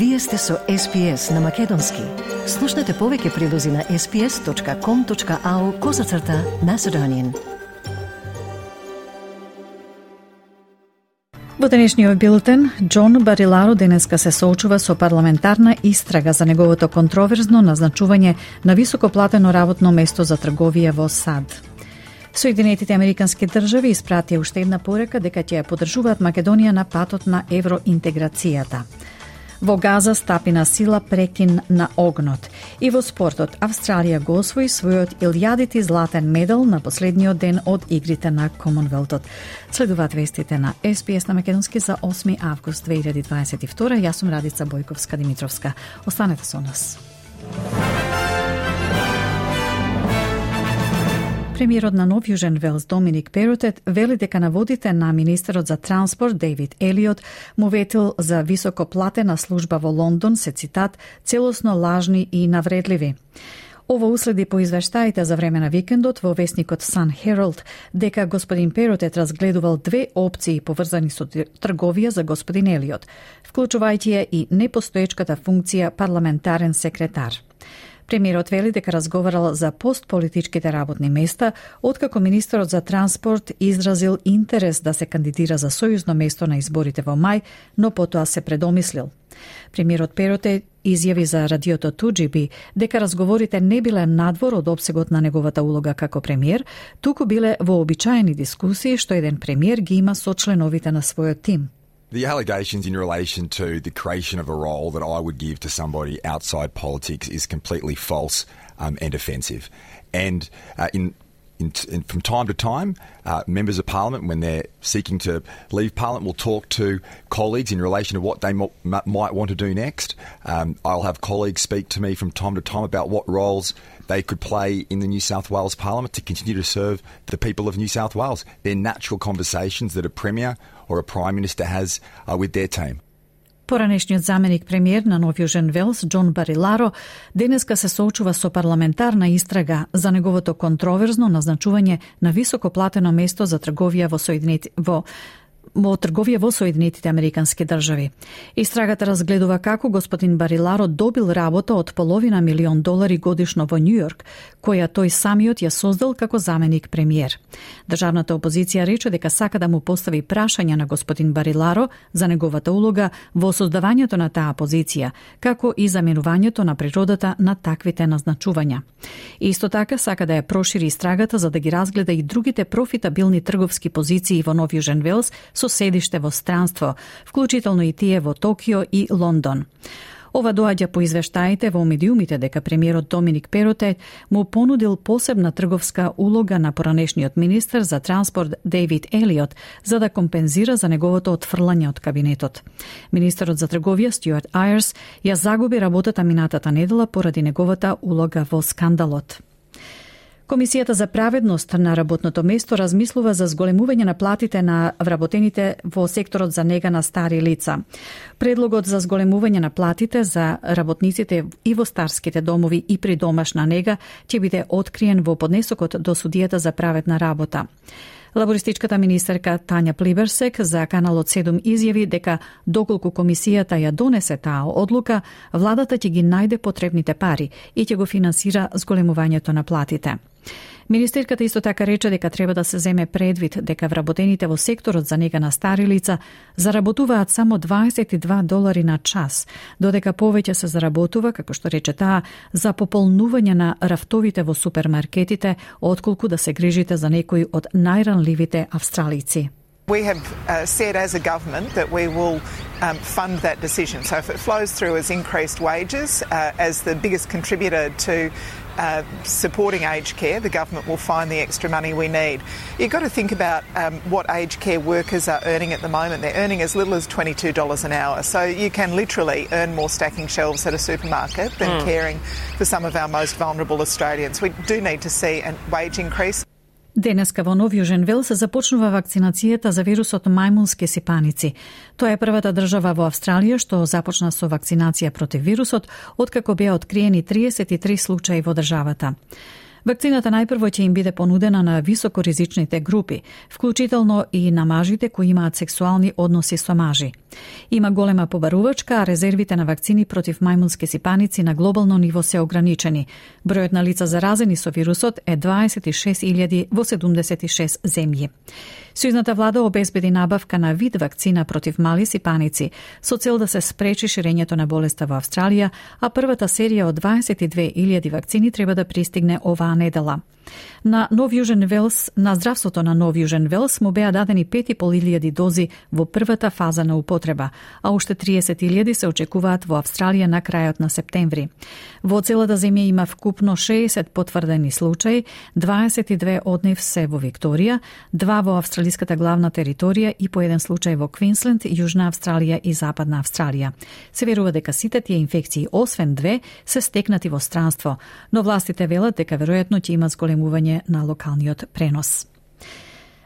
Вие сте со SPS на Македонски. Слушнете повеќе прилози на sps.com.au козацрта на Седонин. Во денешниот билтен, Џон Бариларо денеска се соочува со парламентарна истрага за неговото контроверзно назначување на високоплатено работно место за трговија во САД. Соединетите Американски држави испратија уште една порека дека ќе ја поддржуваат Македонија на патот на евроинтеграцијата. Во Газа стапи на сила прекин на огнот. И во спортот, Австралија го освои својот илјадити златен медал на последниот ден од игрите на Комонвелтот. Следуваат вестите на СПС на Македонски за 8 август 2022. Јас сум Радица Бојковска Димитровска. Останете со нас. Премиерот на Нов Јужен Велс Доминик Перутет вели дека наводите на министерот за транспорт Дейвид Елиот му ветил за високоплатена служба во Лондон се цитат целосно лажни и навредливи. Ово уследи по извештаите за време на викендот во вестникот Sun Herald дека господин Перотет разгледувал две опции поврзани со трговија за господин Елиот, вклучувајќи ја и непостоечката функција парламентарен секретар. Премиерот вели дека разговарал за постполитичките работни места, откако министерот за транспорт изразил интерес да се кандидира за сојузно место на изборите во мај, но потоа се предомислил. Премиерот Пероте изјави за радиото Туджиби дека разговорите не биле надвор од обсегот на неговата улога како премиер, туку биле вообичаени дискусии што еден премиер ги има со членовите на својот тим. The allegations in relation to the creation of a role that I would give to somebody outside politics is completely false um, and offensive. And uh, in, in, in, from time to time, uh, members of parliament, when they're seeking to leave parliament, will talk to colleagues in relation to what they m- might want to do next. Um, I'll have colleagues speak to me from time to time about what roles they could play in the New South Wales Parliament to continue to serve the people of New South Wales. They're natural conversations that a Premier or a Prime Minister has uh, with their team. Поранешниот заменик премиер на Нов Јужен Велс, Џон Бариларо, денеска се соочува со парламентарна истрага за неговото контроверзно назначување на високо платено место за трговија во Соединети во во трговија во Соединетите Американски држави. Истрагата разгледува како господин Бариларо добил работа од половина милион долари годишно во Њујорк, која тој самиот ја создал како заменик премиер. Државната опозиција рече дека сака да му постави прашања на господин Бариларо за неговата улога во создавањето на таа позиција, како и заменувањето на природата на таквите назначувања. Исто така сака да ја прошири истрагата за да ги разгледа и другите профитабилни трговски позиции во Нов Јужен Велс со седиште во странство, вклучително и тие во Токио и Лондон. Ова доаѓа по извештаите во медиумите дека премиерот Доминик Пероте му понудил посебна трговска улога на поранешниот министер за транспорт Дейвид Елиот за да компензира за неговото отфрлање од кабинетот. Министерот за трговија Стюарт Айрс ја загуби работата минатата недела поради неговата улога во скандалот. Комисијата за праведност на работното место размислува за зголемување на платите на вработените во секторот за нега на стари лица. Предлогот за зголемување на платите за работниците и во старските домови и при домашна нега ќе биде откриен во поднесокот до судијата за праведна работа. Лабористичката министерка Тања Плиберсек за каналот 7 изјави дека доколку комисијата ја донесе таа одлука, владата ќе ги најде потребните пари и ќе го финансира зголемувањето на платите. Министерката исто така рече дека треба да се земе предвид дека вработените во секторот за нега на стари лица заработуваат само 22 долари на час, додека повеќе се заработува, како што рече таа, за пополнување на рафтовите во супермаркетите, отколку да се грижите за некои од најранливите австралици. We have uh, said as a government that we will um, fund that decision. So if it flows through as increased wages, uh, as the biggest contributor to uh, supporting aged care, the government will find the extra money we need. You've got to think about um, what aged care workers are earning at the moment. They're earning as little as $22 an hour. So you can literally earn more stacking shelves at a supermarket than mm. caring for some of our most vulnerable Australians. We do need to see a wage increase. Денеска во Нов Јужен Вел се започнува вакцинацијата за вирусот мајмунски сипаници. Тоа е првата држава во Австралија што започна со вакцинација против вирусот, откако беа откриени 33 случаи во државата. Вакцината најпрво ќе им биде понудена на високоризичните групи, вклучително и на мажите кои имаат сексуални односи со мажи. Има голема побарувачка, а резервите на вакцини против мајмунски сипаници на глобално ниво се ограничени. Бројот на лица заразени со вирусот е 26.000 во 76 земји. Сојзната влада обезбеди набавка на вид вакцина против мали сипаници со цел да се спречи ширењето на болеста во Австралија, а првата серија од 22.000 вакцини треба да пристигне оваа недела. На Нов Јужен Велс, на здравството на Нов Јужен Велс му беа дадени 5.500 дози во првата фаза на употреба, а уште 30.000 се очекуваат во Австралија на крајот на септември. Во целата земја има вкупно 60 потврдени случаи, 22 од нив се во Викторија, два во австралиската главна територија и по еден случај во Квинсленд, Јужна Австралија и Западна Австралија. Се верува дека сите тие инфекции, освен две, се стекнати во странство, но властите велат дека веројатно ќе има зголемување на локалниот пренос.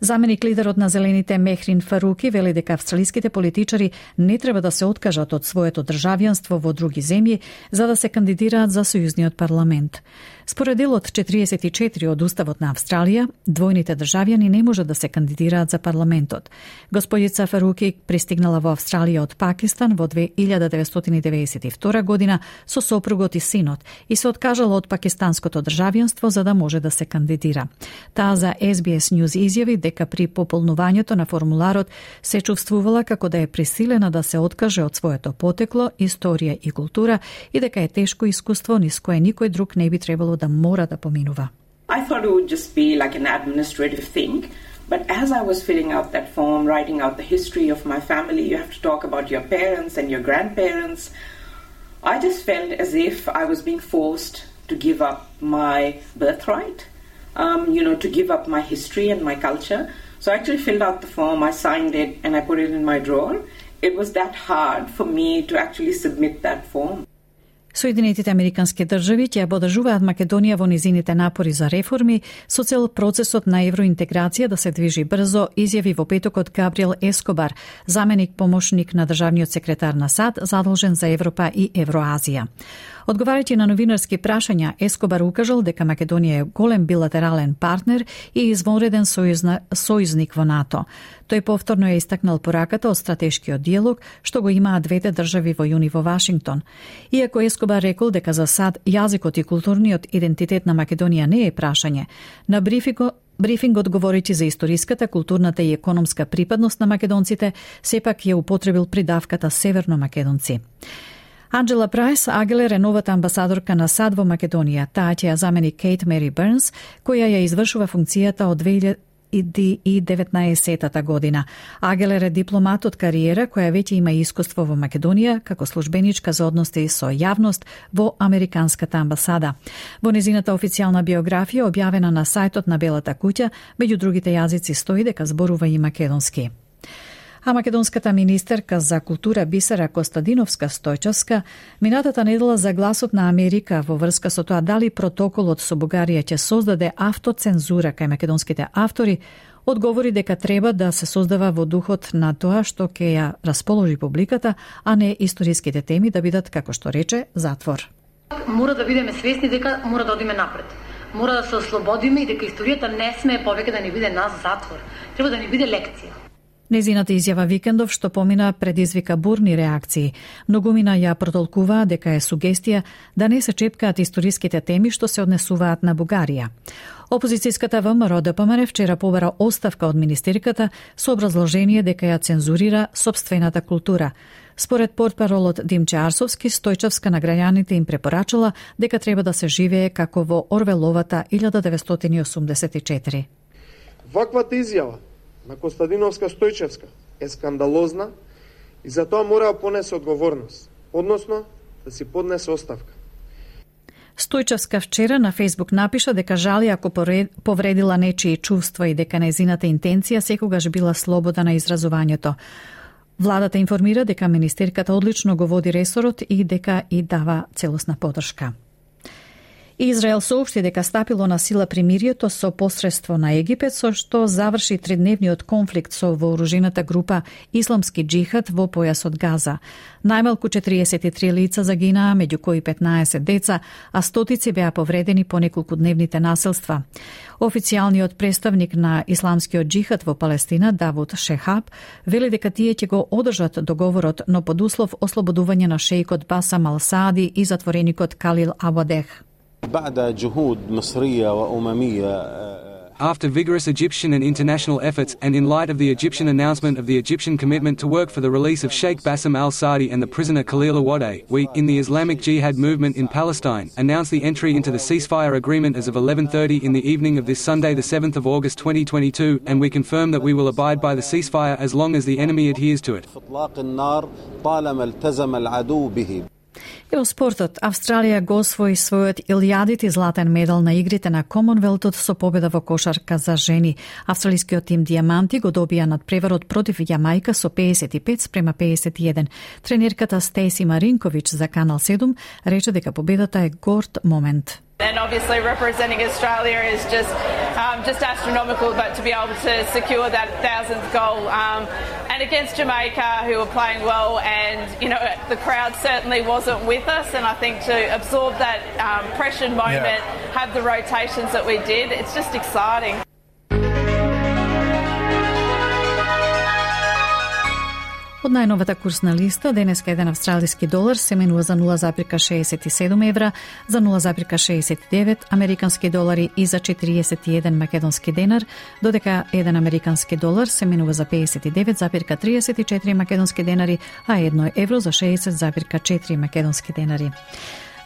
Заменик лидерот на Зелените Мехрин Фаруки вели дека австралиските политичари не треба да се откажат од своето државјанство во други земји за да се кандидираат за сојузниот парламент. Според делот 44 од Уставот на Австралија, двојните државјани не можат да се кандидираат за парламентот. Господица Фаруки пристигнала во Австралија од Пакистан во 1992 година со сопругот и синот и се откажала од пакистанското државјанство за да може да се кандидира. Таа за SBS News изјави дека при пополнувањето на формуларот се чувствувала како да е присилена да се откаже од своето потекло, историја и култура и дека е тешко искуство низ кое никој друг не би требало I thought it would just be like an administrative thing, but as I was filling out that form, writing out the history of my family, you have to talk about your parents and your grandparents. I just felt as if I was being forced to give up my birthright, um, you know, to give up my history and my culture. So I actually filled out the form, I signed it, and I put it in my drawer. It was that hard for me to actually submit that form. Соединетите Американски држави ќе подржуваат Македонија во низините напори за реформи со цел процесот на евроинтеграција да се движи брзо, изјави во петокот Габриел Ескобар, заменик помошник на државниот секретар на САД, задолжен за Европа и Евроазија. Одговарајќи на новинарски прашања, Ескобар укажал дека Македонија е голем билатерален партнер и извонреден сојузна, сојузник во НАТО. Тој повторно е истакнал пораката од стратешкиот диалог што го имаат двете држави во јуни во Вашингтон. Иако Ескобар рекол дека за САД јазикот и културниот идентитет на Македонија не е прашање, на брифингот, Брифингот говорејќи за историската, културната и економска припадност на македонците, сепак ја употребил придавката Северно македонци. Анджела Прайс Агелер е новата амбасадорка на САД во Македонија. Таа ќе ја замени Кейт Мери Бернс, која ја извршува функцијата од 2019 година. Агелер е дипломат од кариера која веќе има искуство во Македонија како службеничка за односи со јавност во Американската амбасада. Во незината официјална биографија објавена на сајтот на Белата куќа, меѓу другите јазици стои дека зборува и македонски. А македонската министерка за култура Бисера Костадиновска Стојчевска минатата недела за гласот на Америка во врска со тоа дали протоколот со Бугарија ќе создаде автоцензура кај македонските автори, одговори дека треба да се создава во духот на тоа што ќе ја расположи публиката, а не историските теми да бидат, како што рече, затвор. Мора да бидеме свесни дека мора да одиме напред. Мора да се ослободиме и дека историјата не смее повеќе да ни биде нас затвор. Треба да ни биде лекција. Незината изјава викендов што помина предизвика бурни реакции. Многумина ја протолкуваа дека е сугестија да не се чепкаат историските теми што се однесуваат на Бугарија. Опозицијската ВМРО ДПМР вчера побара оставка од министерката со образложение дека ја цензурира собствената култура. Според портпаролот Димче Арсовски, Стојчевска на граѓаните им препорачала дека треба да се живее како во Орвеловата 1984. Ваквата изјава на Костадиновска Стојчевска е скандалозна и за тоа мора да понесе одговорност, односно да си поднесе оставка. Стојчевска вчера на Фейсбук напиша дека жали ако повредила нечии чувства и дека незината интенција секогаш била слобода на изразувањето. Владата информира дека министерката одлично го води ресорот и дека и дава целосна подршка. Израел соопшти дека стапило на сила примирието со посредство на Египет, со што заврши тридневниот конфликт со вооружената група Исламски джихад во појасот Газа. Најмалку 43 лица загинаа, меѓу кои 15 деца, а стотици беа повредени по неколку дневните населства. Официјалниот представник на Исламскиот джихад во Палестина, Давуд Шехаб, вели дека тие ќе го одржат договорот, но под услов ослободување на шејкот Басам Малсади и затвореникот Калил Абадех. After vigorous Egyptian and international efforts, and in light of the Egyptian announcement of the Egyptian commitment to work for the release of Sheikh Bassam al Sadi and the prisoner Khalil Awadeh, we, in the Islamic Jihad movement in Palestine, announced the entry into the ceasefire agreement as of 11.30 in the evening of this Sunday the 7th of August 2022, and we confirm that we will abide by the ceasefire as long as the enemy adheres to it. И во спортот, Австралија го освои својот илјадити златен медал на игрите на Комонвелтот со победа во кошарка за жени. Австралискиот тим Диаманти го добија над преварот против Јамајка со 55 спрема 51. Тренерката Стеси Маринковиќ за Канал 7 рече дека победата е горд момент. And obviously representing Australia is just um, just astronomical, but to be able to secure that thousandth goal um, and against Jamaica, who were playing well, and you know the crowd certainly wasn't with us, and I think to absorb that um, pressured moment, yeah. have the rotations that we did, it's just exciting. Од најновата курсна листа, денеска еден австралиски долар се менува за 0,67 евра, за 0,69 американски долари и за 41 македонски денар, додека еден американски долар се менува за 59,34 македонски денари, а едно евро за 60,4 македонски денари.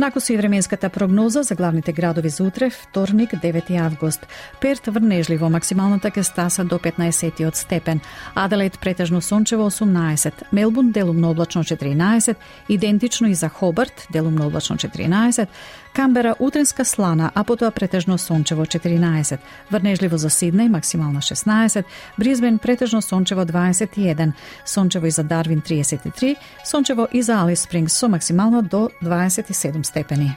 Накоси временската прогноза за главните градови за утре, вторник, 9 август. Перт врнежливо, максималната ке стаса до 15 степен. Аделаид претежно сончево 18, Мелбун делумно облачно 14, идентично и за Хобарт делумно облачно 14, Камбера утренска слана, а потоа претежно сончево 14, врнежливо за Сиднеј максимално 16, Бризбен претежно сончево 21, сончево и за Дарвин 33, сончево и за Алис Спрингс со максимално до 27 степени.